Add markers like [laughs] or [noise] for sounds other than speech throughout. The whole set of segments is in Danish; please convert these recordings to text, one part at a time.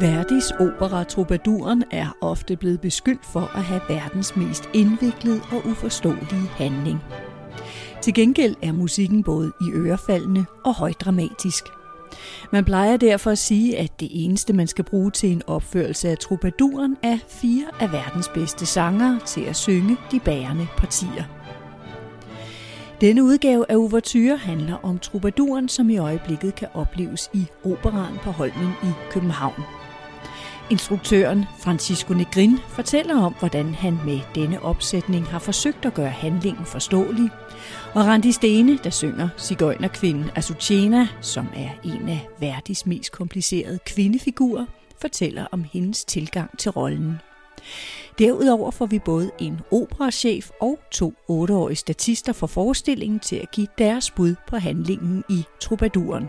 Verdis opera Troubadouren er ofte blevet beskyldt for at have verdens mest indviklede og uforståelige handling. Til gengæld er musikken både i ørefaldende og højdramatisk. Man plejer derfor at sige, at det eneste, man skal bruge til en opførelse af Troubadouren, er fire af verdens bedste sangere til at synge de bærende partier. Denne udgave af Ouverture handler om Troubadouren, som i øjeblikket kan opleves i Operan på Holmen i København. Instruktøren Francisco Negrin fortæller om, hvordan han med denne opsætning har forsøgt at gøre handlingen forståelig, og Randi Stene, der synger Sigøjnerkvinden Azucena, som er en af Verdis mest komplicerede kvindefigurer, fortæller om hendes tilgang til rollen. Derudover får vi både en operachef og to otteårige statister for forestillingen til at give deres bud på handlingen i Troubadouren.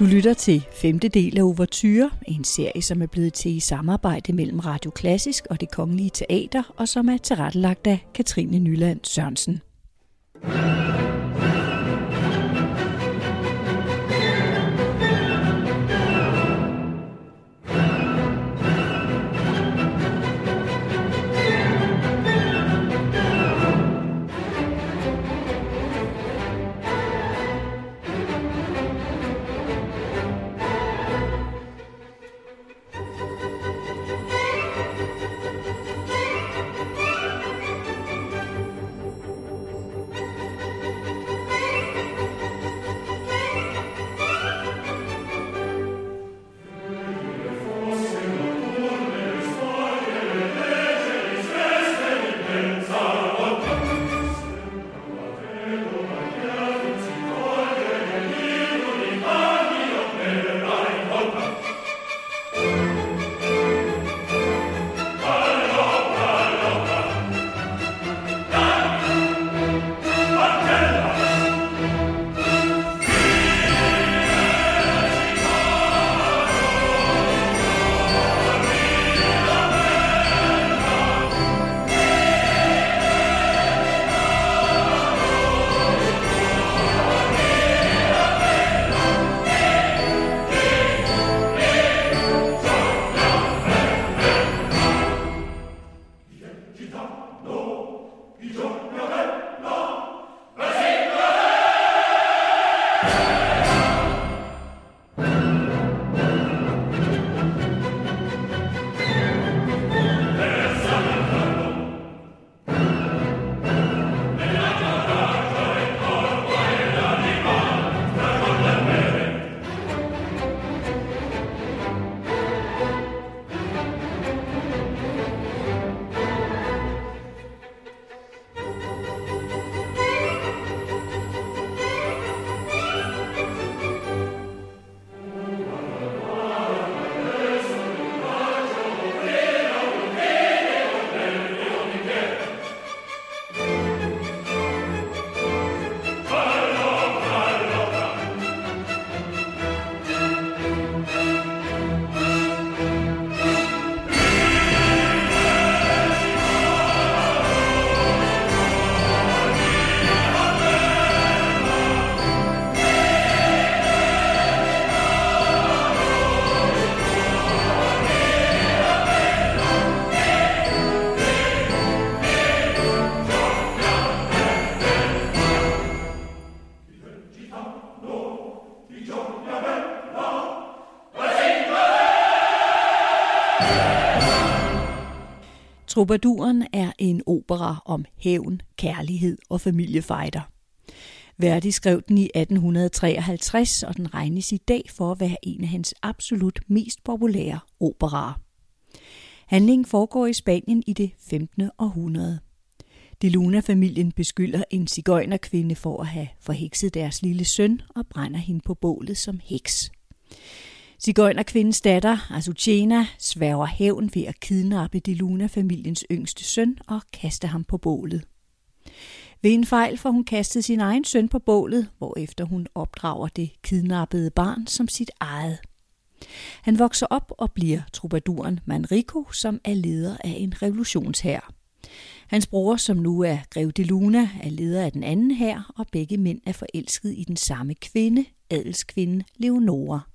Du lytter til femte del af Overture, en serie, som er blevet til i samarbejde mellem Radio Klassisk og det Kongelige Teater, og som er tilrettelagt af Katrine Nyland Sørensen. Troubadouren er en opera om hævn, kærlighed og familiefejder. Verdi skrev den i 1853, og den regnes i dag for at være en af hans absolut mest populære operaer. Handlingen foregår i Spanien i det 15. århundrede. De Luna-familien beskylder en cigøjnerkvinde for at have forhekset deres lille søn og brænder hende på bålet som heks. Sigøjnerkvindens datter, Azucena, sværger hævn ved at kidnappe de Luna-familiens yngste søn og kaste ham på bålet. Ved en fejl får hun kastet sin egen søn på bålet, hvorefter hun opdrager det kidnappede barn som sit eget. Han vokser op og bliver troubaduren Manrico, som er leder af en revolutionshær. Hans bror, som nu er Grev de Luna, er leder af den anden her, og begge mænd er forelsket i den samme kvinde, adelskvinden Leonora.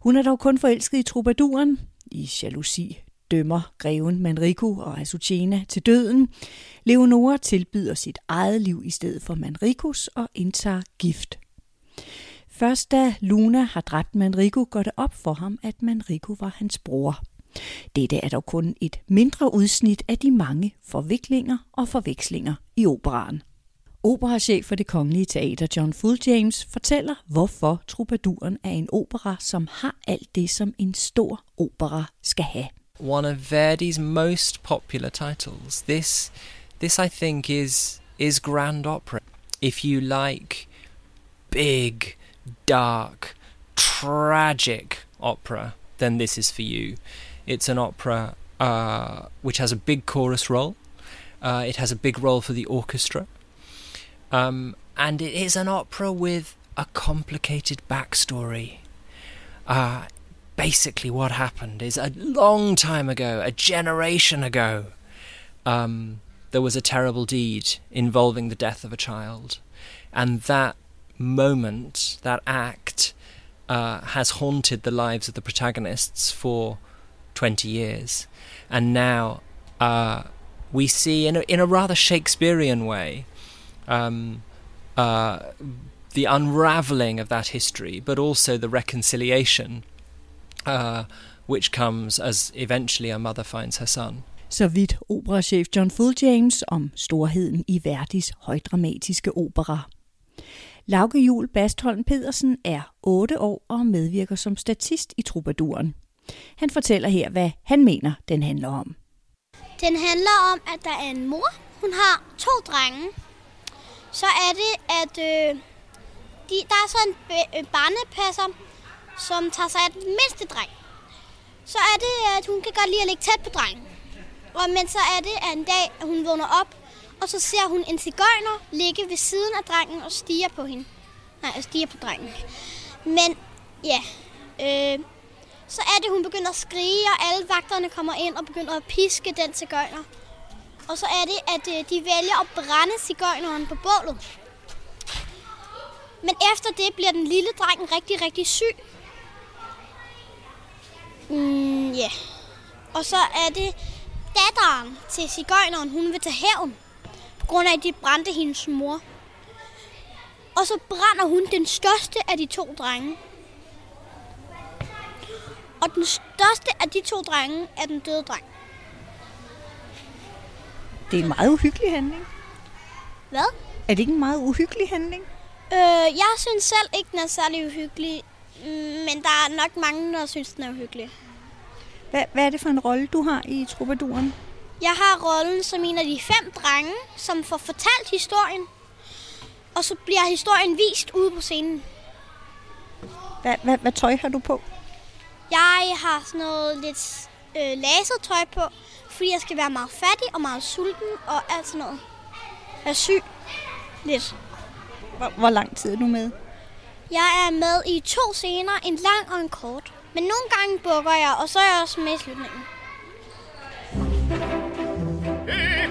Hun er dog kun forelsket i troubaduren. I jalousi dømmer greven Manrico og Azucena til døden. Leonora tilbyder sit eget liv i stedet for Manricos og indtager gift. Først da Luna har dræbt Manrico, går det op for ham, at Manrico var hans bror. Dette er dog kun et mindre udsnit af de mange forviklinger og forvekslinger i operaen. Operachef for det kongelige teater John Full James fortæller, hvorfor Troubaduren er en opera, som har alt det, som en stor opera skal have. One of Verdi's most popular titles. This, this I think is is grand opera. If you like big, dark, tragic opera, then this is for you. It's an opera uh, which has a big chorus role. Uh, it has a big role for the orchestra. Um, and it is an opera with a complicated backstory. Uh, basically, what happened is a long time ago, a generation ago, um, there was a terrible deed involving the death of a child. And that moment, that act, uh, has haunted the lives of the protagonists for 20 years. And now uh, we see, in a, in a rather Shakespearean way, um, uh, the unraveling of that history, but also the reconciliation, uh, which comes as eventually a mother finds her son. Så vidt operachef John Full James om storheden i Verdis højdramatiske opera. Lauke Jul Bastholm Pedersen er 8 år og medvirker som statist i Troubaduren. Han fortæller her, hvad han mener, den handler om. Den handler om, at der er en mor. Hun har to drenge. Så er det, at øh, de, der er så en barnepasser, som tager sig af den mindste dreng. Så er det, at hun kan godt lide at ligge tæt på drengen. Og men så er det, at en dag, at hun vågner op, og så ser hun en cigøjner ligge ved siden af drengen og stiger på hende. Nej, stiger på drengen. Men ja, øh, så er det, hun begynder at skrige, og alle vagterne kommer ind og begynder at piske den cigøjner. Og så er det, at øh, de vælger at brænde cigøjneren på bålet. Men efter det bliver den lille dreng rigtig, rigtig syg. Mm, ja. Yeah. Og så er det datteren til cigøjneren, hun vil tage hævn. På grund af, at de brændte hendes mor. Og så brænder hun den største af de to drenge. Og den største af de to drenge er den døde dreng. Det er en meget uhyggelig handling. Hvad? Er det ikke en meget uhyggelig handling? Øh, jeg synes selv ikke, den er særlig uhyggelig. Men der er nok mange, der synes, den er uhyggelig. Hvad, hvad er det for en rolle, du har i Troubaduren? Jeg har rollen som en af de fem drenge, som får fortalt historien. Og så bliver historien vist ude på scenen. Hvad, hvad, hvad tøj har du på? Jeg har sådan noget lidt øh, lasertøj på, fordi jeg skal være meget fattig og meget sulten og alt sådan noget. Jeg er syg. Lidt. Hvor, hvor lang tid er du med? Jeg er med i to scener, en lang og en kort. Men nogle gange bukker jeg, og så er jeg også med i slutningen. Det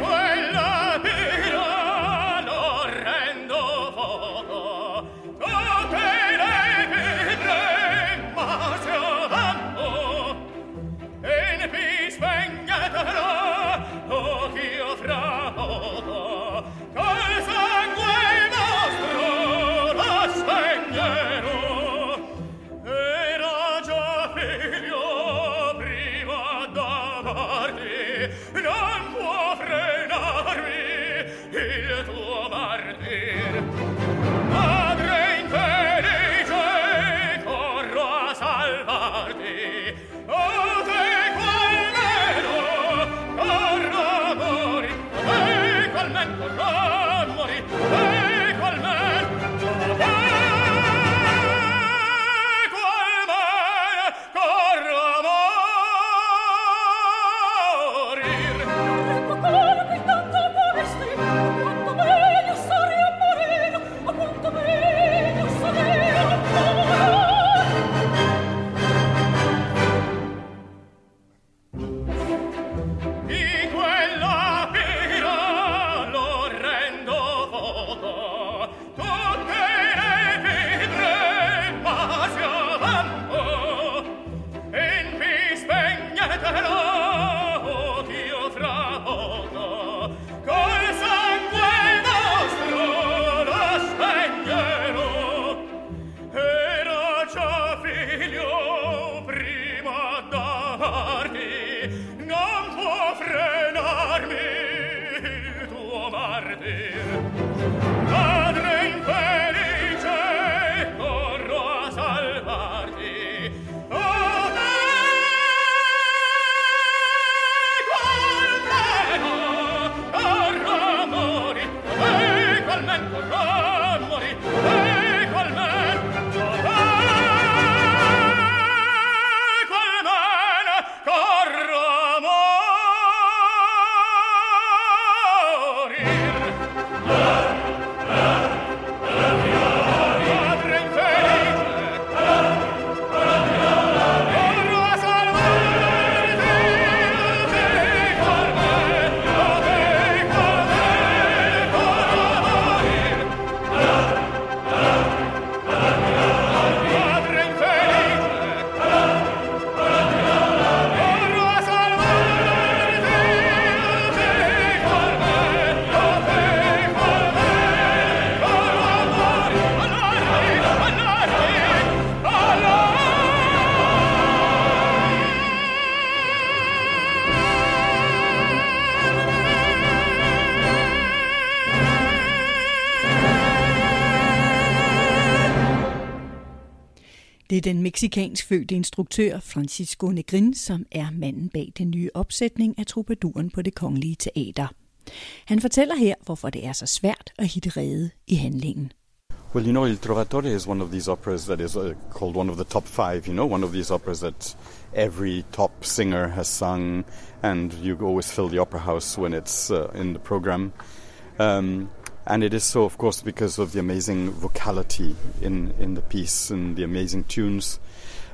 er den meksikansk fødte instruktør Francisco Negrin, som er manden bag den nye opsætning af Troubadouren på det kongelige teater. Han fortæller her, hvorfor det er så svært at hitte rede i handlingen. Well, you know, Il Trovatore is one of these operas that is uh, called one of the top five. You know, one of these operas that every top singer has sung, and you always fill the opera house when it's uh, in the program. Um, and it is so, of course, because of the amazing vocality in in the piece and the amazing tunes.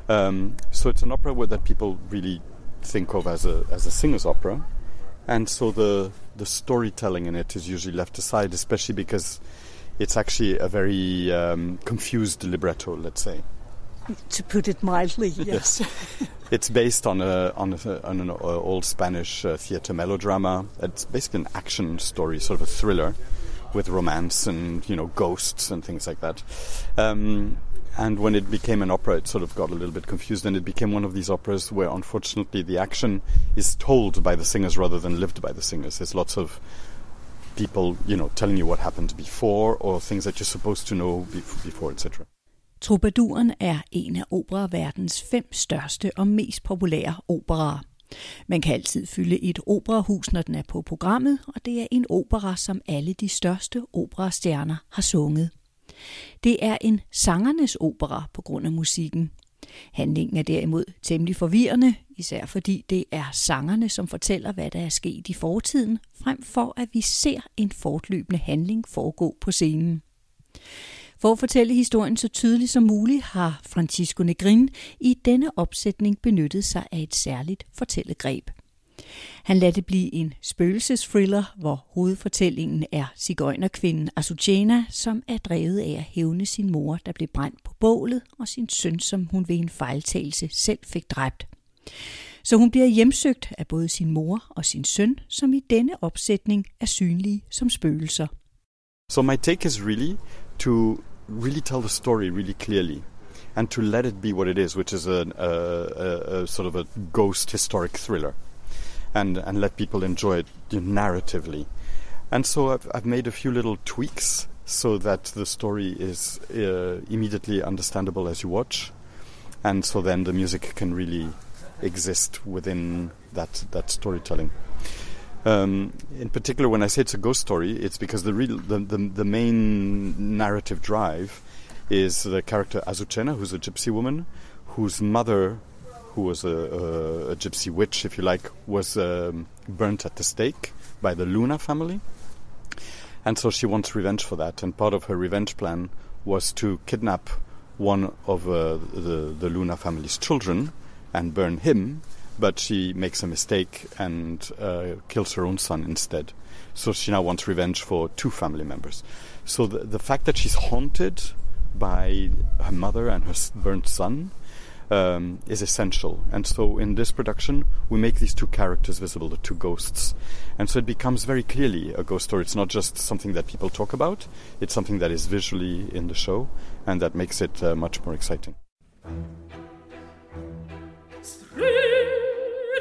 Um, so it's an opera that people really think of as a as a singer's opera, and so the the storytelling in it is usually left aside, especially because it's actually a very um, confused libretto, let's say. To put it mildly, [laughs] yes. [laughs] it's based on a on, a, on an old Spanish uh, theater melodrama. It's basically an action story, sort of a thriller with romance and you know ghosts and things like that. Um, and when it became an opera, it sort of got a little bit confused, and it became one of these operas where, unfortunately, the action is told by the singers rather than lived by the singers. There's lots of people, you know, telling you what happened before, or things that you're supposed to know before, etc. Troubadouren er en af operaverdens fem største og mest populære operaer. Man kan altid fylde et operahus, når den er på programmet, og det er en opera, som alle de største operastjerner har sunget. Det er en sangernes opera på grund af musikken. Handlingen er derimod temmelig forvirrende, især fordi det er sangerne, som fortæller, hvad der er sket i fortiden, frem for at vi ser en fortløbende handling foregå på scenen. For at fortælle historien så tydeligt som muligt, har Francisco Negrin i denne opsætning benyttet sig af et særligt fortællegreb. Han lader det blive en spøgelsesthriller, hvor hovedfortællingen er cigøjnerkvinden Azucena, som er drevet af at hævne sin mor, der blev brændt på bålet, og sin søn, som hun ved en fejltagelse selv fik dræbt. Så hun bliver hjemsøgt af både sin mor og sin søn, som i denne opsætning er synlige som spøgelser. So my take is really to really tell the story really clearly and to let it be what it is, which is a, a, a sort of a ghost historic thriller, and and let people enjoy it narratively. And so I've, I've made a few little tweaks so that the story is uh, immediately understandable as you watch, and so then the music can really exist within that that storytelling. Um, in particular, when I say it's a ghost story, it's because the real the, the, the main narrative drive is the character Azucena, who's a gypsy woman, whose mother, who was a, a, a gypsy witch, if you like, was um, burnt at the stake by the Luna family, and so she wants revenge for that. And part of her revenge plan was to kidnap one of uh, the the Luna family's children and burn him but she makes a mistake and uh, kills her own son instead. So she now wants revenge for two family members. So the, the fact that she's haunted by her mother and her burnt son um, is essential. And so in this production, we make these two characters visible, the two ghosts. And so it becomes very clearly a ghost story. It's not just something that people talk about, it's something that is visually in the show, and that makes it uh, much more exciting.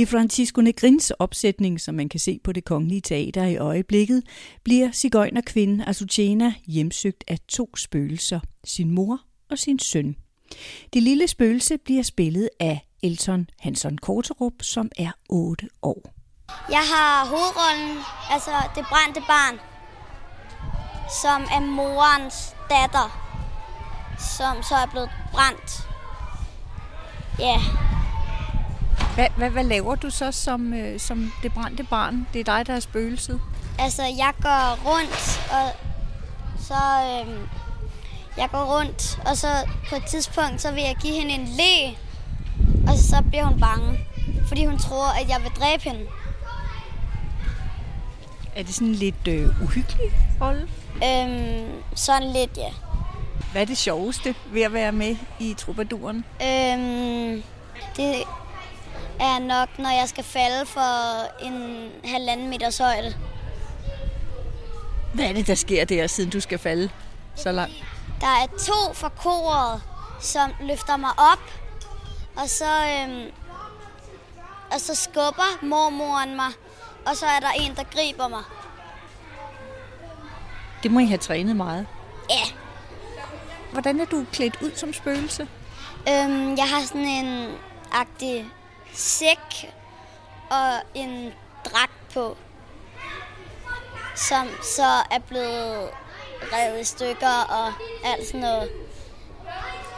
I Francisco Negrins opsætning, som man kan se på det kongelige teater i øjeblikket, bliver cigøjnerkvinden Azucena hjemsøgt af to spøgelser, sin mor og sin søn. Det lille spøgelse bliver spillet af Elton Hanson Korterup, som er 8 år. Jeg har hovedrollen, altså det brændte barn, som er morens datter, som så er blevet brændt. Ja. Hvad, hvad, hvad laver du så som, øh, som det brændte barn? Det er dig, der er spøgelset. Altså, jeg går rundt, og så... Øh, jeg går rundt, og så på et tidspunkt, så vil jeg give hende en læ, og så bliver hun bange, fordi hun tror, at jeg vil dræbe hende. Er det sådan lidt øh, uhyggelig rolle? Øhm, sådan lidt, ja. Hvad er det sjoveste ved at være med i Troubaduren? Øhm, det er nok, når jeg skal falde for en halvanden meters højde. Hvad er det, der sker der, siden du skal falde så langt? Der er to fra koret, som løfter mig op, og så, øhm, og så skubber mormoren mig, og så er der en, der griber mig. Det må I have trænet meget. Ja. Hvordan er du klædt ud som spøgelse? Øhm, jeg har sådan en agtig sæk og en dragt på, som så er blevet revet i stykker og alt sådan noget.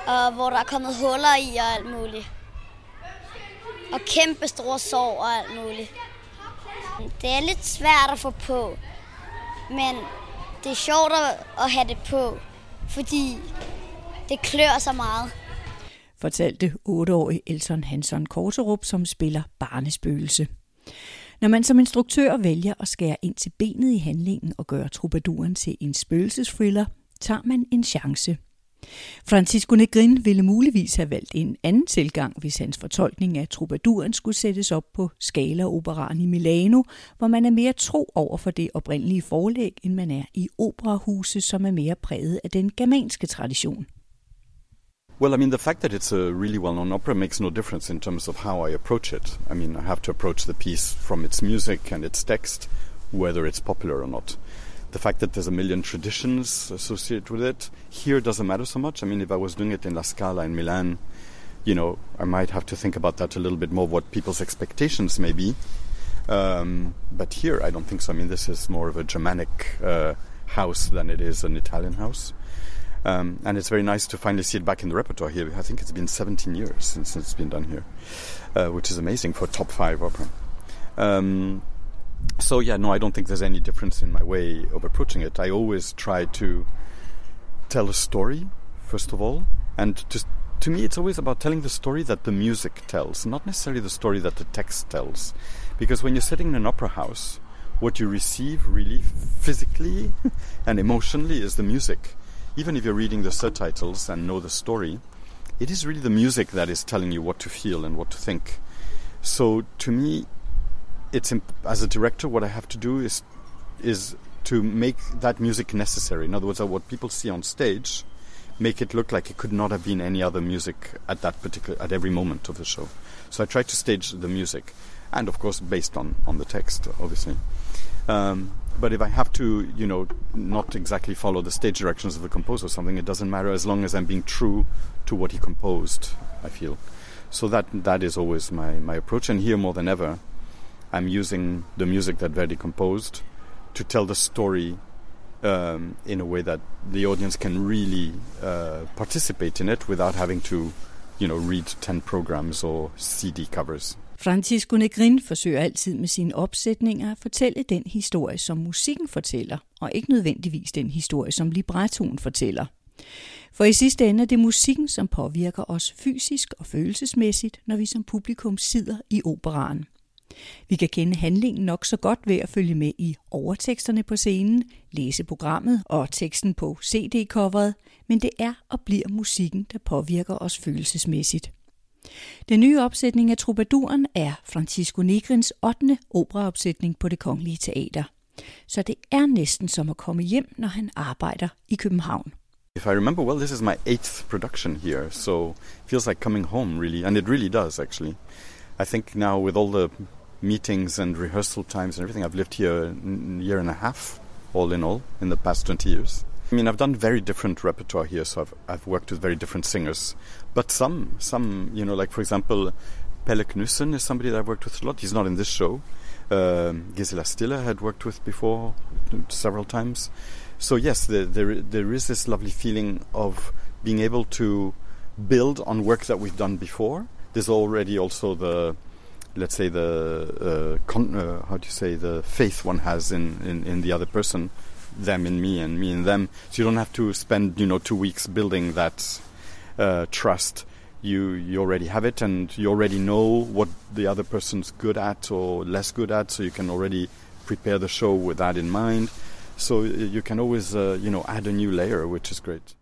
Og hvor der er kommet huller i og alt muligt. Og kæmpe store sår og alt muligt. Det er lidt svært at få på, men det er sjovt at have det på, fordi det klør så meget fortalte 8-årige Elton Hanson Korterup, som spiller barnespøgelse. Når man som instruktør vælger at skære ind til benet i handlingen og gøre troubaduren til en spøgelsesfriller, tager man en chance. Francisco Negrin ville muligvis have valgt en anden tilgang, hvis hans fortolkning af troubaduren skulle sættes op på Scala Operan i Milano, hvor man er mere tro over for det oprindelige forlæg, end man er i operahuse, som er mere præget af den germanske tradition. Well, I mean, the fact that it's a really well known opera makes no difference in terms of how I approach it. I mean, I have to approach the piece from its music and its text, whether it's popular or not. The fact that there's a million traditions associated with it here doesn't matter so much. I mean, if I was doing it in La Scala in Milan, you know, I might have to think about that a little bit more, what people's expectations may be. Um, but here, I don't think so. I mean, this is more of a Germanic uh, house than it is an Italian house. Um, and it's very nice to finally see it back in the repertoire here. I think it's been 17 years since it's been done here, uh, which is amazing for top five opera. Um, so yeah, no, I don't think there's any difference in my way of approaching it. I always try to tell a story first of all, and just to me, it's always about telling the story that the music tells, not necessarily the story that the text tells. Because when you're sitting in an opera house, what you receive really physically [laughs] and emotionally is the music even if you're reading the subtitles and know the story, it is really the music that is telling you what to feel and what to think. So to me, it's imp- as a director, what I have to do is is to make that music necessary. In other words, what people see on stage, make it look like it could not have been any other music at that particular at every moment of the show. So I try to stage the music, and of course based on on the text, obviously. Um, but if I have to, you know, not exactly follow the stage directions of the composer or something, it doesn't matter as long as I'm being true to what he composed. I feel so that that is always my my approach. And here more than ever, I'm using the music that Verdi composed to tell the story um, in a way that the audience can really uh, participate in it without having to, you know, read ten programs or CD covers. Francisco Negrin forsøger altid med sine opsætninger at fortælle den historie, som musikken fortæller, og ikke nødvendigvis den historie, som librettoen fortæller. For i sidste ende er det musikken, som påvirker os fysisk og følelsesmæssigt, når vi som publikum sidder i operaen. Vi kan kende handlingen nok så godt ved at følge med i overteksterne på scenen, læse programmet og teksten på CD-coveret, men det er og bliver musikken, der påvirker os følelsesmæssigt. Den nye opsætning af Troubaduren er Francisco Negrins 8. operaopsætning på det Kongelige Teater. Så det er næsten som at komme hjem, når han arbejder i København. If I remember well, this is my eighth production here, so it feels like coming home, really, and it really does, actually. I think now with all the meetings and rehearsal times and everything, I've lived here a year and a half, all in all, in the past 20 years. I mean, I've done very different repertoire here, so I've, I've worked with very different singers. But some, some, you know, like for example, Pelle Knudsen is somebody that I've worked with a lot. He's not in this show. Uh, Gisela Stiller had worked with before several times. So yes, there, there there is this lovely feeling of being able to build on work that we've done before. There's already also the let's say the uh, con- uh, how do you say the faith one has in, in, in the other person, them in me and me in them. So you don't have to spend you know two weeks building that uh, trust. You you already have it, and you already know what the other person's good at or less good at. So you can already prepare the show with that in mind. So you can always, uh, you know, add a new layer, which is great.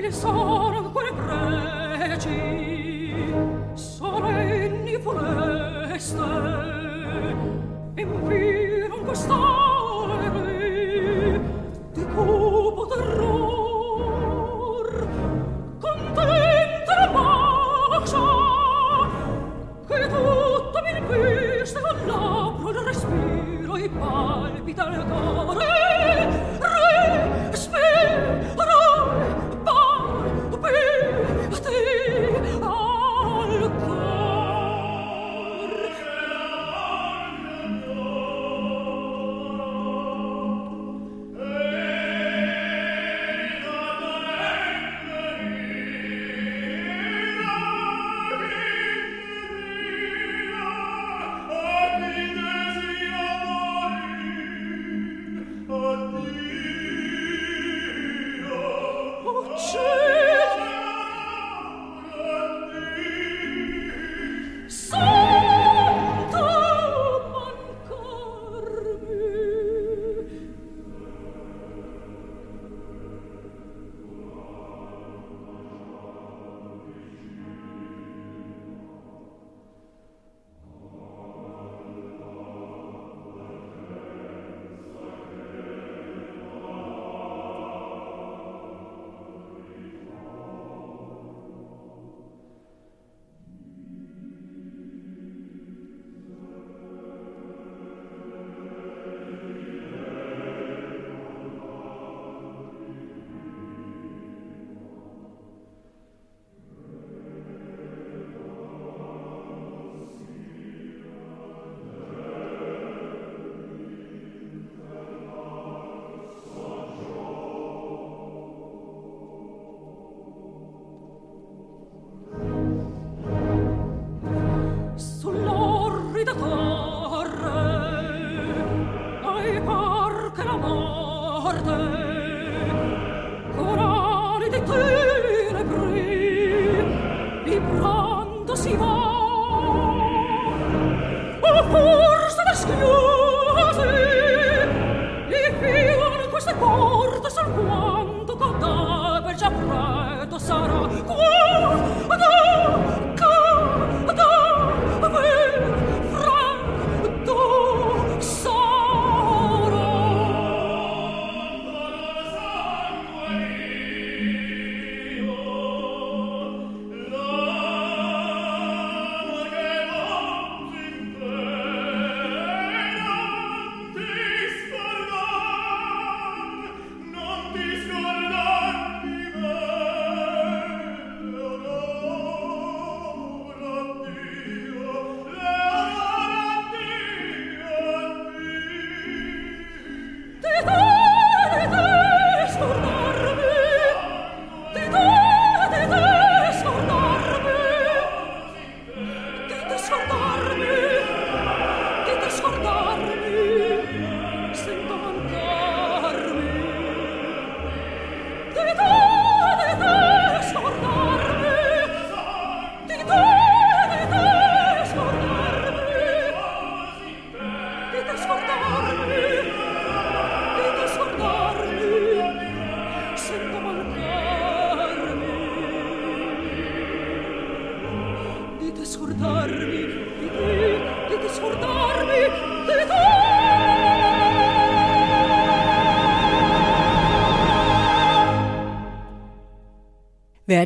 with us.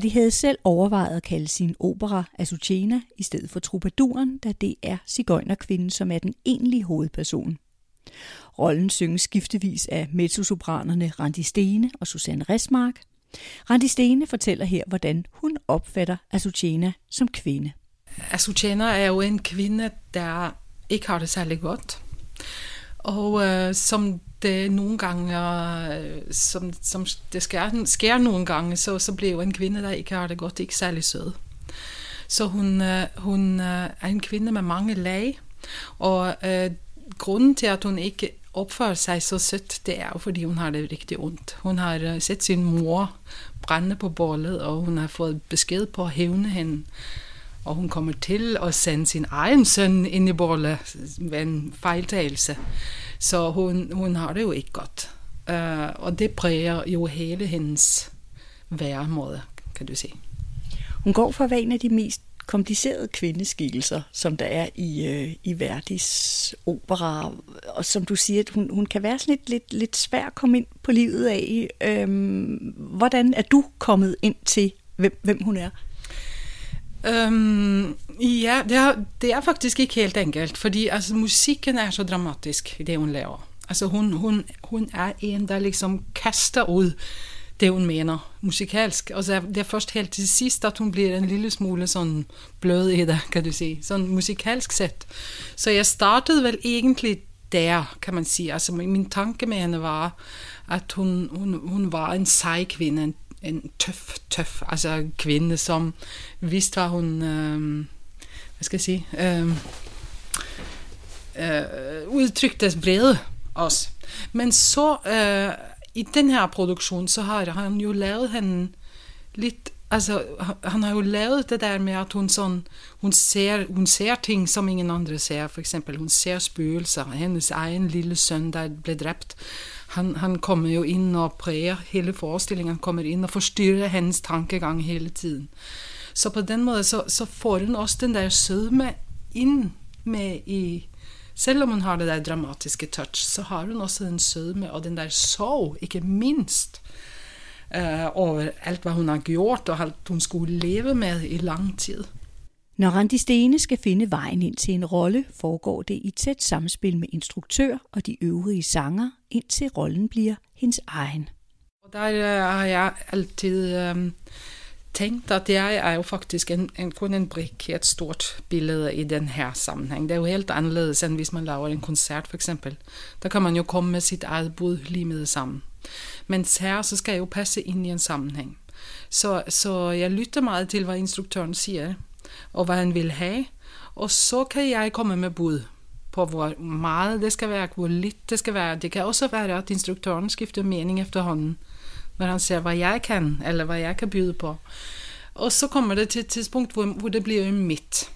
Verdi havde selv overvejet at kalde sin opera Azucena i stedet for Troubaduren, da det er cigøjnerkvinden, som er den egentlige hovedperson. Rollen synges skiftevis af mezzosopranerne Randi Stene og Susanne Resmark. Randi Stene fortæller her, hvordan hun opfatter Azucena som kvinde. Azucena er jo en kvinde, der ikke har det særlig godt. Og øh, som det nogle gange, øh, som, som det sker, sker nogle gange, så, så bliver en kvinde, der ikke har det godt, ikke særlig sød. Så hun, øh, hun øh, er en kvinde med mange lag, og øh, grunden til, at hun ikke opfører sig så sødt, det er jo, fordi hun har det rigtig ondt. Hun har øh, set sin mor brænde på bålet, og hun har fået besked på at hævne hende. Og hun kommer til at sende sin egen søn ind i bålet ved en fejltagelse. Så hun, hun har det jo ikke godt. Uh, og det præger jo hele hendes væremåde, kan du sige. Hun går for at være en af de mest komplicerede kvindeskikkelser, som der er i, øh, i Verdis opera. Og som du siger, at hun, hun kan være sådan lidt, lidt, lidt svær at komme ind på livet af. Øhm, hvordan er du kommet ind til, hvem, hvem hun er? Um, ja, det er, det er faktisk ikke helt enkelt, fordi altså, musikken er så dramatisk i det, hun laver. Altså, hun, hun, hun er en, der liksom kaster ud det, hun mener musikalsk. Altså, det er først helt til sidst, at hun bliver en lille smule sådan blød i det, kan du sige. Sådan musikalsk set. Så jeg startede vel egentlig der, kan man sige. Altså min tanke med henne var, at hun, hun, hun var en sej kvinde, en, en tøff, tøff altså kvinde, som vidste, hvad hun, øh, hvad skal jeg sige, øh, øh, udtrykte vrede også. Men så øh, i den her produktion, så har han jo lavet hende lidt Altså, han har jo lavet det der med, at hun, sådan, hun, ser, hun ser ting, som ingen andre ser. For eksempel, hun ser spøgelser. Hendes egen lille søn, der blev dræbt. Han, han kommer jo ind og præger hele forestillingen. Han kommer ind og forstyrrer hendes tankegang hele tiden. Så på den måde, så, så får hun også den der sødme ind med i, Selvom hun har det der dramatiske touch, så har hun også en sødme og den der sorg, ikke mindst, øh, over alt, hvad hun har gjort og alt, hun skulle leve med i lang tid. Når Randi Stene skal finde vejen ind til en rolle, foregår det i tæt samspil med instruktør og de øvrige sanger, indtil rollen bliver hendes egen. Og der øh, har jeg altid øh, tænkt, at jeg er jo faktisk en, en, kun en brik i et stort billede i den her sammenhæng. Det er jo helt anderledes, end hvis man laver en koncert for eksempel. Der kan man jo komme med sit eget bud lige med det sammen. Men her, så skal jeg jo passe ind i en sammenhæng. Så, så jeg lytter meget til, hvad instruktøren siger, og hvad han vil have, og så kan jeg komme med bud på, hvor meget det skal være, hvor lidt det skal være. Det kan også være, at instruktøren skifter mening efterhånden når han ser, hvad jeg kan, eller hvad jeg kan byde på. Og så kommer det til et tidspunkt, hvor, hvor det bliver mit.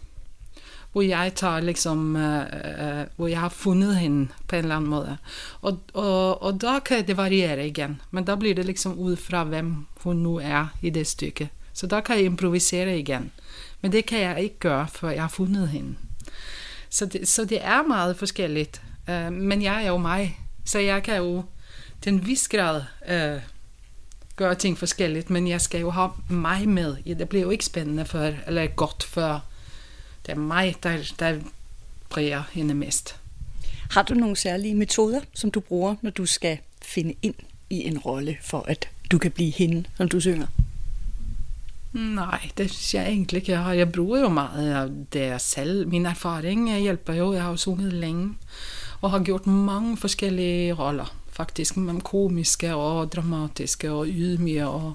Hvor jeg tager liksom, uh, uh, hvor jeg har fundet hende på en eller anden måde. Og, og, og da kan det variere igen. Men da bliver det liksom ud fra, hvem hun nu er i det stykke. Så da kan jeg improvisere igen. Men det kan jeg ikke gøre, før jeg har fundet hende. Så det, så det er meget forskelligt. Uh, men jeg er jo mig. Så jeg kan jo til en vis grad uh, øh, gøre ting forskelligt, men jeg skal jo have mig med. Det bliver jo ikke spændende for, eller godt for, det er mig, der, der præger hende mest. Har du nogle særlige metoder, som du bruger, når du skal finde ind i en rolle, for at du kan blive hende, som du synger? Nej, det synes jeg egentlig ikke. Jeg, har. jeg bruger jo meget af det selv. Min erfaring øh, hjælper jo. Jeg har jo sunget længe og har gjort mange forskellige roller faktisk med komiske og dramatiske og ydmyge og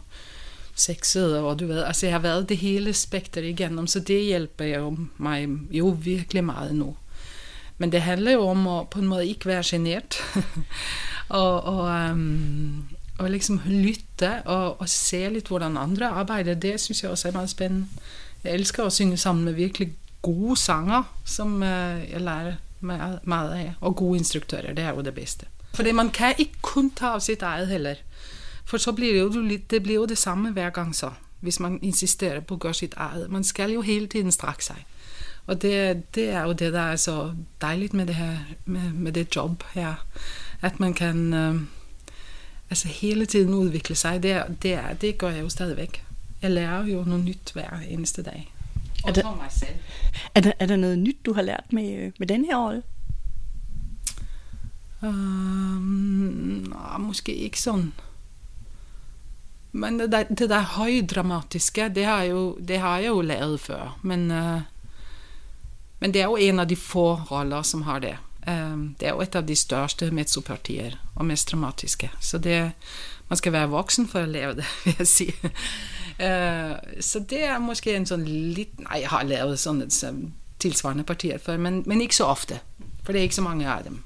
sexede og du ved, altså jeg har været det hele spektret igennem, så det hjælper jo mig jo virkelig meget nu. Men det handler jo om at på en måde ikke være genert, [laughs] og, og, um, og liksom lytte og, og se lidt, hvordan andre arbejder, det synes jeg også er meget spændende. Jeg elsker at synge sammen med virkelig gode sanger, som uh, jeg lærer meget, meget af, og gode instruktører, det er jo det bedste. Fordi man kan ikke kun tage af sit eget heller. For så bliver det jo, det bliver jo det samme hver gang så, hvis man insisterer på at gøre sit eget. Man skal jo hele tiden strække sig. Og det, det er jo det, der er så dejligt med det her, med, med det job her. At man kan øh, altså hele tiden udvikle sig. Det, det, er, det gør jeg jo stadigvæk. Jeg lærer jo noget nyt hver eneste dag. Og er der, mig selv. Er der, er der noget nyt, du har lært med, øh, med den her rolle? Um, måske ikke sådan. Men det der, det der højdramatiske, det har, jo, det har jeg jo lavet før. Men, uh, men det er jo en af de få roller som har det. Um, det er jo et af de største mezzopartier og mest dramatiske. Så det, man skal være voksen for at lave det, vil jeg sige. Uh, så det er måske en sådan lidt... Nej, jeg har lavet sådan et tilsvarende partier før, men, men ikke så ofte. For det er ikke så mange af dem.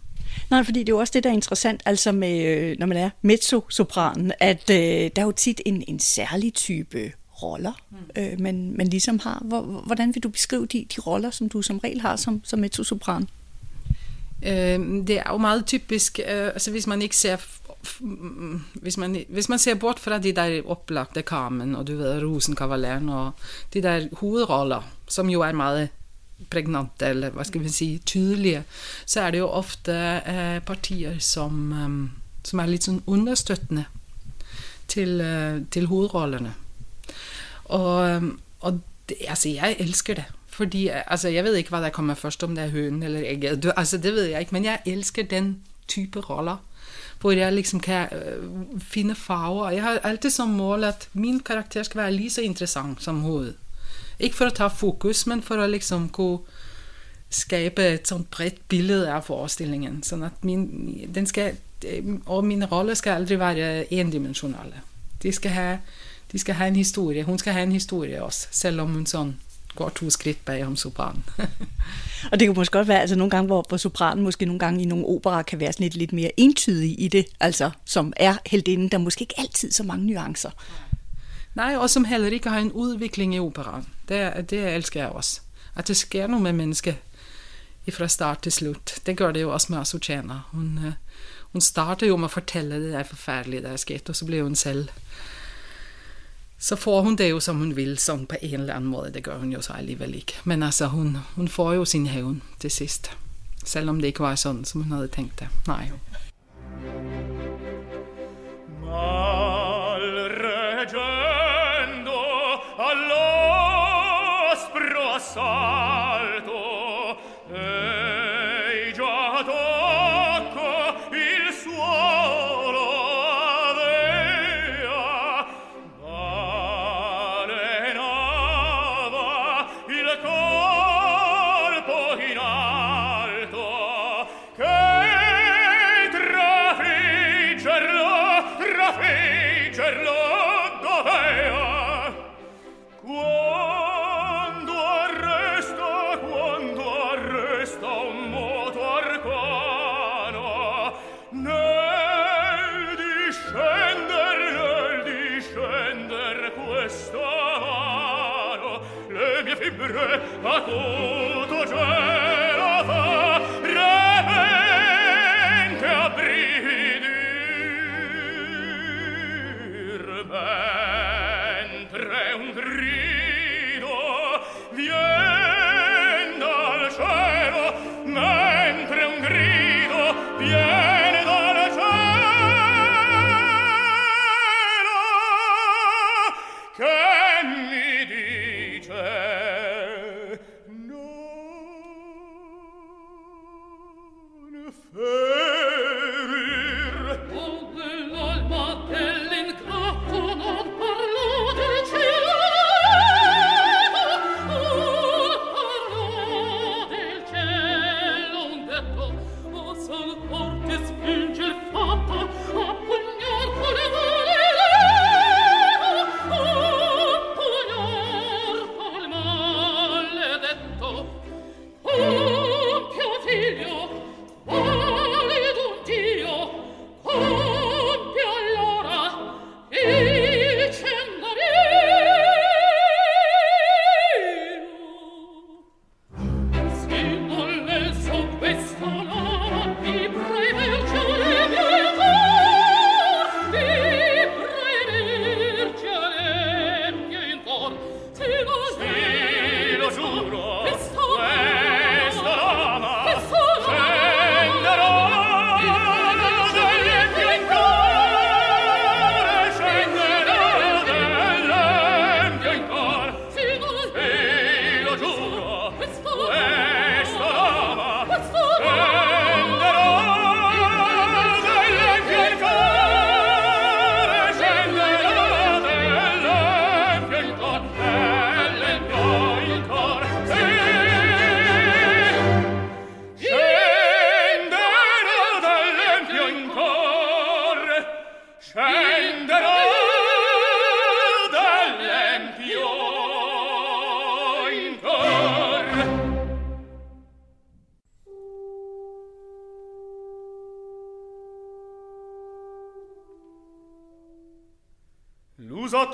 Nej, fordi det er jo også det, der er interessant, altså med, øh, når man er mezzo-sopran, at øh, der er jo tit en, en særlig type roller, mm. øh, man, man ligesom har. Hvordan vil du beskrive de, de roller, som du som regel har som, som mezzo-sopran? Øh, det er jo meget typisk, øh, altså hvis man ikke ser mm, hvis man, hvis man ser bort fra de der oplagte Carmen og du ved, Rosenkavaleren og de der hovedroller, som jo er meget pregnante, eller hvad skal vi sige, tydelige, så er det jo ofte eh, partier, som, um, som er lidt sådan understøttende til, uh, til hovedrollerne. Og, øhm, og det, altså, jeg elsker det. Fordi, øh, altså, jeg ved ikke, hvad der kommer først, om det er hønen eller ægget. Altså, det ved jeg ikke, men jeg elsker den type roller hvor jeg liksom kan øh, finde farver. Jeg har altid som mål, at min karakter skal være lige så interessant som hovedet. Ikke for at tage fokus, men for at liksom kunne skabe et sånt bredt billede af forestillingen. Sådan at min, den skal, øh, og mine roller skal aldrig være endimensionale. De skal have, de skal have en historie. Hun skal have en historie også, selvom hun sådan går to skridt bag om sopranen. [laughs] og det kan måske godt være, altså nogle gange, hvor, hvor sopranen måske nogle gange i nogle operer kan være sådan lidt, lidt mere entydig i det, altså som er heldinden, der måske ikke altid så mange nuancer. Nej, og som heller ikke har en udvikling i operaen. Det, det elsker jeg også. At det sker noget med mennesket fra start til slut. Det gør det jo også med Azucena. Hun, øh, hun starter jo med at fortælle det der forfærdelige, der er sket, og så bliver hun selv så får hun det jo, som hun vil, som på en eller anden måde. Det gør hun jo så alligevel ikke. Men altså, hun, hun får jo sin hævn til sidst. Selvom det ikke var sådan, som hun havde tænkt det. Nej. Salvator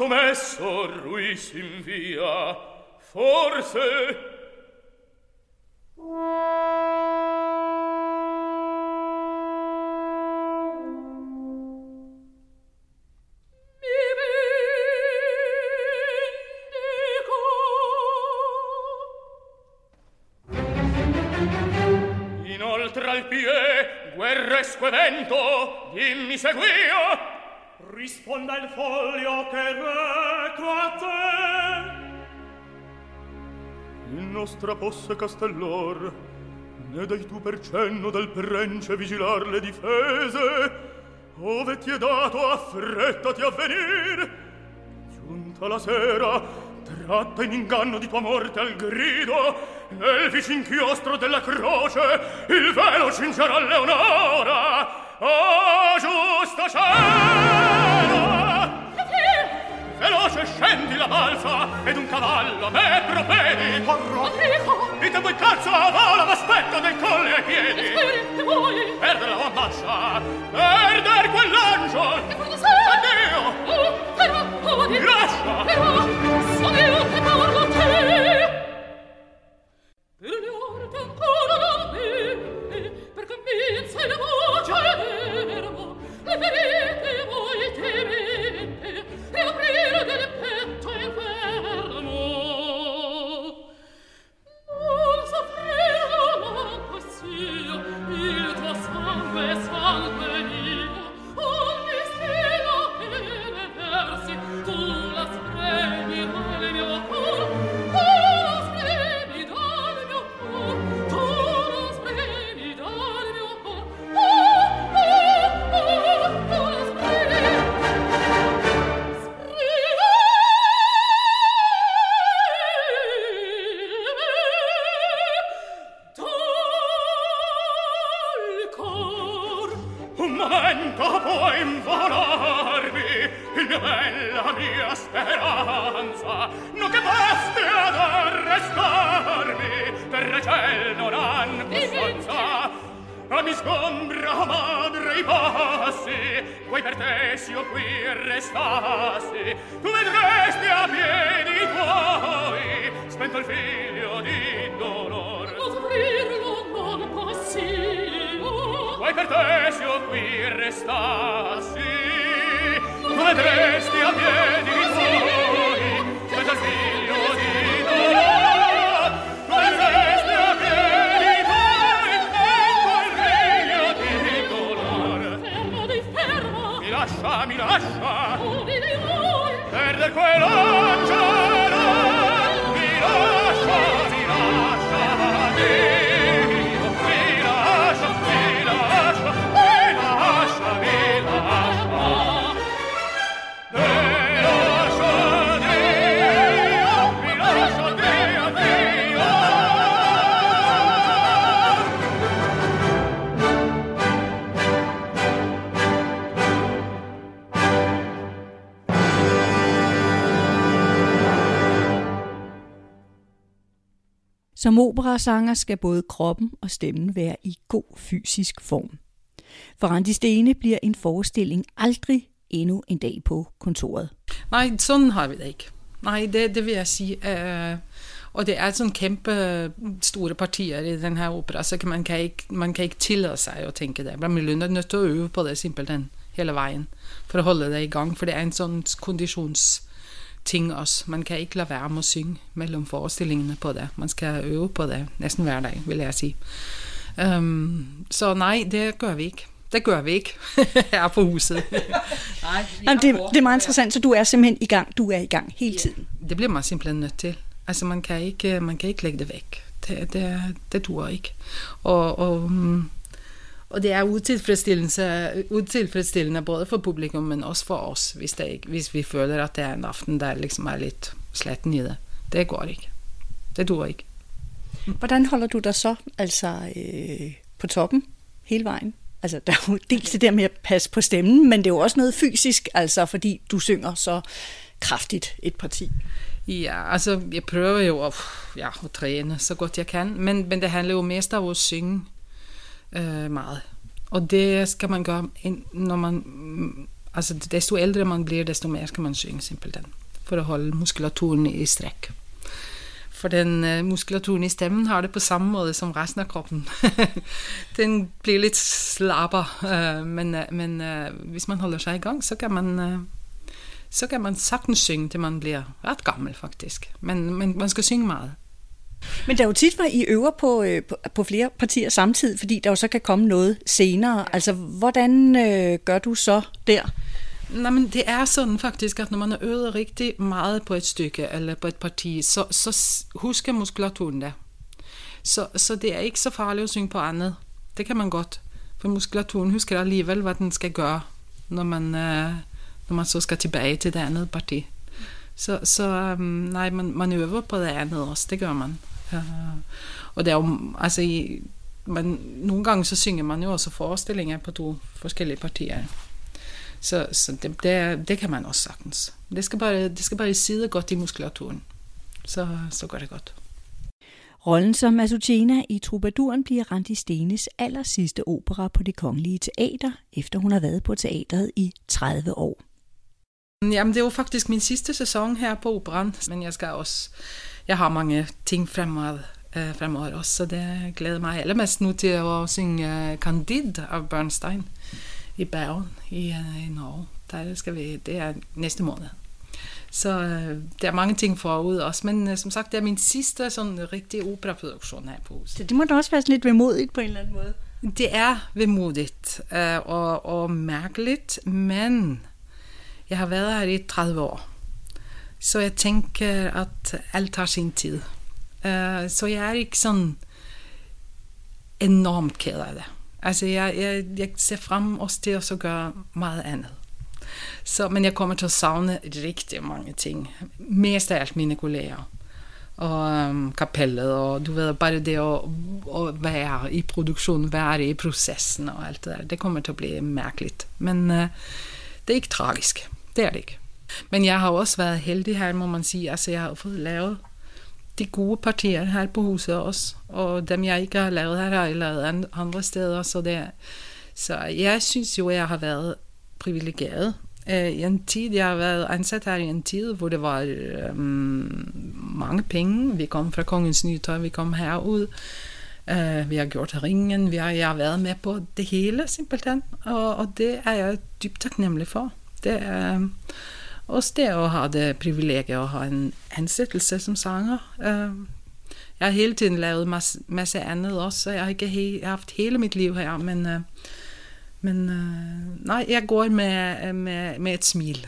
fatto messo lui s'invia forse Inoltre al pie, guerresco evento, dimmi seguio, risponda il foglio che reco a te. In nostra posse castellor ne dai tu per cenno del prence vigilar le difese. Ove ti è dato affrettati a venir giunta la sera tratta in inganno di tua morte al grido nel vicin chiostro della croce il velo cingerà Leonora. Oh giusta scena che scendi la balsa ed un cavallo a me propedi corro. Enrico dite voi calza vola l'aspetto del colle ai piedi. E voi perdere la ammazza perder quell'angio. E voi lo sai addio. Oh, però oh, lascia. Però so io che parlo te. momento può involarmi il mio bella mia speranza. No che basti ad arrestarmi per ciel non han costanza a mi sgombra oh madre i passi vuoi per te s'io qui restassi. Tu vedresti a piedi tuoi spento il figlio di dolor. Non soffrirlo non possibile Vuoi per te se io qui restassi tu vedresti a piedi rizzoni come dal figlio di Dolor tu vedresti a piedi rizzoni e col figlio di Dolor fermo di fermo. Mi lascia, mi lascia. Ubi voi perder quell'angelo Som operasanger skal både kroppen og stemmen være i god fysisk form. For Randi Stene bliver en forestilling aldrig endnu en dag på kontoret. Nej, sådan har vi det ikke. Nej, det, det vil jeg sige. Uh, og det er sådan kæmpe store partier i den her opera, så kan man, kan ikke, man kan ikke tillade sig at tænke det. Man bliver nødt til at øve på det simpelthen hele vejen, for at holde det i gang, for det er en sådan konditionsting også. Man kan ikke lade være med at synge mellem forestillingerne på det. Man skal øve på det næsten hver dag, vil jeg sige. Um, så nej, det gør vi ikke. Det gør vi ikke [laughs] her på huset. [laughs] nej, Jamen, det, det er meget interessant, så du er simpelthen i gang. Du er i gang hele tiden. Det bliver man simpelthen nødt til. Altså, man kan ikke, man kan ikke lægge det væk. Det, det, det duer ikke. Og, og, mm, og det er utilfredsstillende, utilfredsstillende både for publikum, men også for os, hvis, det ikke, hvis vi føler, at det er en aften, der liksom er lidt sletten i det. Det går ikke. Det duer ikke. Hvordan holder du dig så altså øh, på toppen hele vejen? Altså, der er jo dels det der med at passe på stemmen, men det er jo også noget fysisk, altså fordi du synger så kraftigt et parti. Ja, altså, jeg prøver jo at, ja, at træne så godt jeg kan, men, men det handler jo mest om at synge øh, meget. Og det skal man gøre, når man, mm, altså desto ældre man bliver, desto mere skal man synge simpelthen, for at holde muskulaturen i stræk. For den øh, muskulaturen i stemmen har det på samme måde som resten af kroppen. [laughs] den bliver lidt slapper, øh, men, øh, men øh, hvis man holder sig i gang, så kan man... Øh, så kan man sagtens synge, til man bliver ret gammel faktisk. Men, men man skal synge meget. Men der er jo tit, hvor I øver på, øh, på, på flere partier samtidig, fordi der jo så kan komme noget senere. Altså, hvordan øh, gør du så der? Nej, men det er sådan faktisk, at når man har øvet rigtig meget på et stykke eller på et parti, så, så husker muskulaturen det. Så, så det er ikke så farligt at synge på andet. Det kan man godt. For muskulaturen husker alligevel, hvad den skal gøre, når man, øh, når man så skal tilbage til det andet parti. Så, så um, nej, man, man øver på det andet også, det gør man. Og det er jo, altså, i, man, nogle gange så synger man jo også forestillinger på to forskellige partier. Så, så det, det, det kan man også sagtens. Det skal bare, det skal bare sidde godt i muskulaturen. Så, så går det godt. Rollen som Azucena i Troubaduren bliver Randi Stenes aller sidste opera på det kongelige teater, efter hun har været på teatret i 30 år. Jamen, det er jo faktisk min sidste sæson her på operan, men jeg skal også, jeg har mange ting fremover, øh, fremover også, så det glæder mig allermest nu til at synge Candide af Bernstein i Bergen i, øh, i Norge. Der skal vi, det er næste måned. Så øh, der er mange ting forud også, men øh, som sagt, det er min sidste sådan rigtige operaproduktion her på huset. Så det må da også være sådan lidt vemodigt på en eller anden måde. Det er vemodigt øh, og, og mærkeligt, men jeg har været her i 30 år. Så jeg tænker, at alt har sin tid. Uh, så jeg er ikke sådan enormt ked af det. Altså, jeg, jeg, jeg ser frem også til at gøre meget andet. Så, men jeg kommer til at savne rigtig mange ting. Mest af alt mine kolleger. Og um, kapellet, og du ved, bare det at, at være i produktion, være i processen og alt det der, det kommer til at blive mærkeligt. Men uh, det er ikke tragisk. Det er det ikke. Men jeg har også været heldig her, må man sige. Altså, jeg har fået lavet de gode partier her på huset også, og dem jeg ikke har lavet her, har jeg lavet andre steder, så det så jeg synes jo, jeg har været privilegeret. Øh, I en tid, jeg har været ansat her i en tid, hvor det var um, mange penge. Vi kom fra Kongens Nytøj, vi kom herud. Uh, vi har gjort ringen, vi har, jeg har været med på det hele simpelthen, og, og det er jeg dybt taknemmelig for. Det er også det at have det privilegiet at have en ansættelse som sanger. Uh, jeg har hele tiden lavet masse, masse andet også, så jeg har ikke he, jeg har haft hele mit liv her, men, uh, men uh, nej, jeg går med, med, med et smil.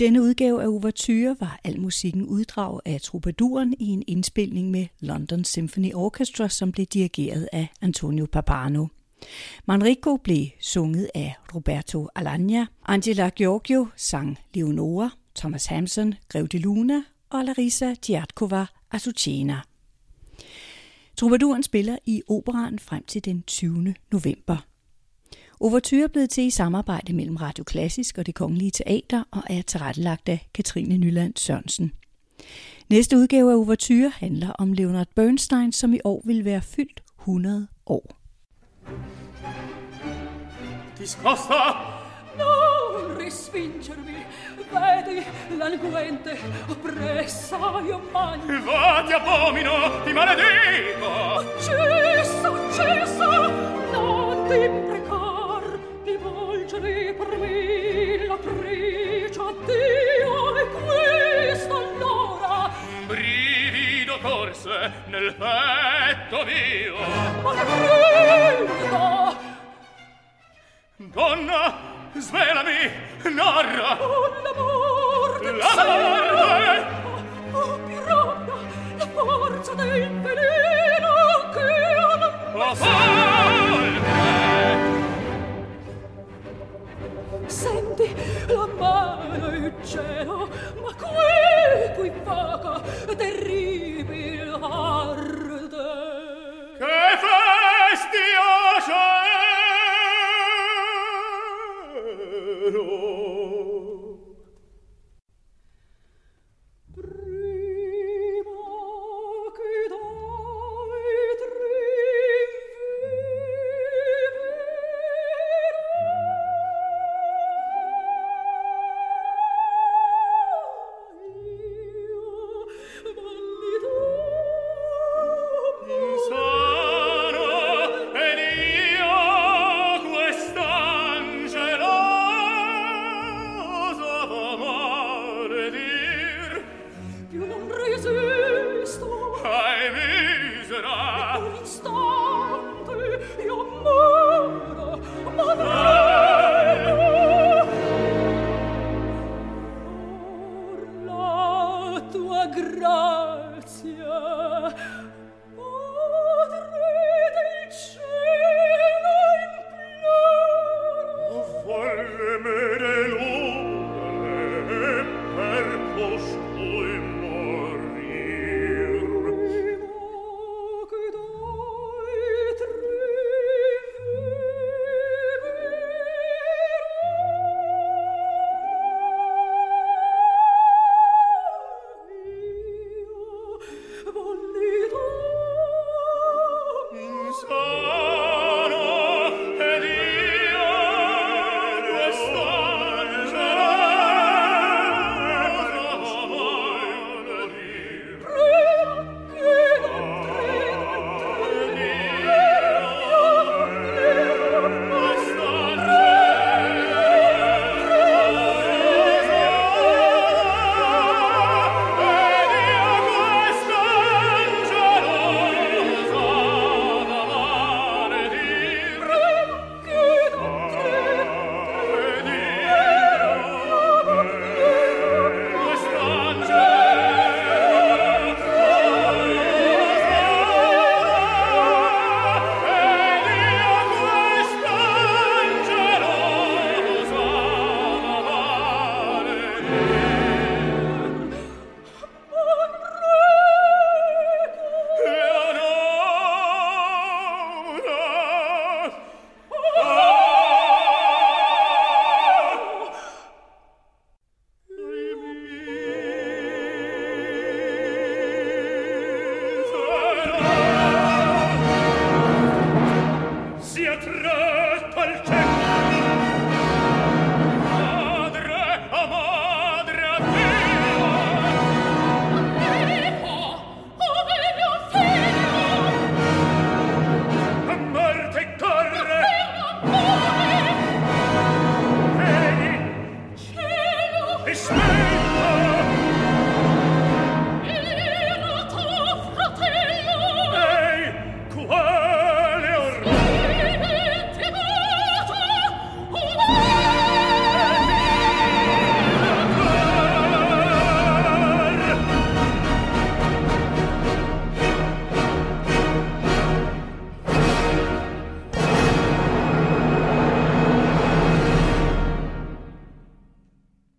Denne udgave af Ouverture var al musikken uddrag af Troubaduren i en indspilning med London Symphony Orchestra, som blev dirigeret af Antonio Papano. Manrico blev sunget af Roberto Alagna, Angela Giorgio sang Leonora, Thomas Hampson, Grev de Luna og Larissa Giatkova Azucena. Troubaduren spiller i operan frem til den 20. november. Overture er blevet til i samarbejde mellem Radio Klassisk og det Kongelige Teater og er tilrettelagt af Katrine Nyland Sørensen. Næste udgave af Overture handler om Leonard Bernstein, som i år vil være fyldt 100 år. ti scosta non respingermi vedi languente oppressa io magno va ti abomino ti maledico uccisa uccisa non ti imprecar nel petto mio. Ma donna svelami narra. Oh l'amor la morte. oh piranha la forza del veleno che folge senti la mano il cielo ma qui qui vaga terribile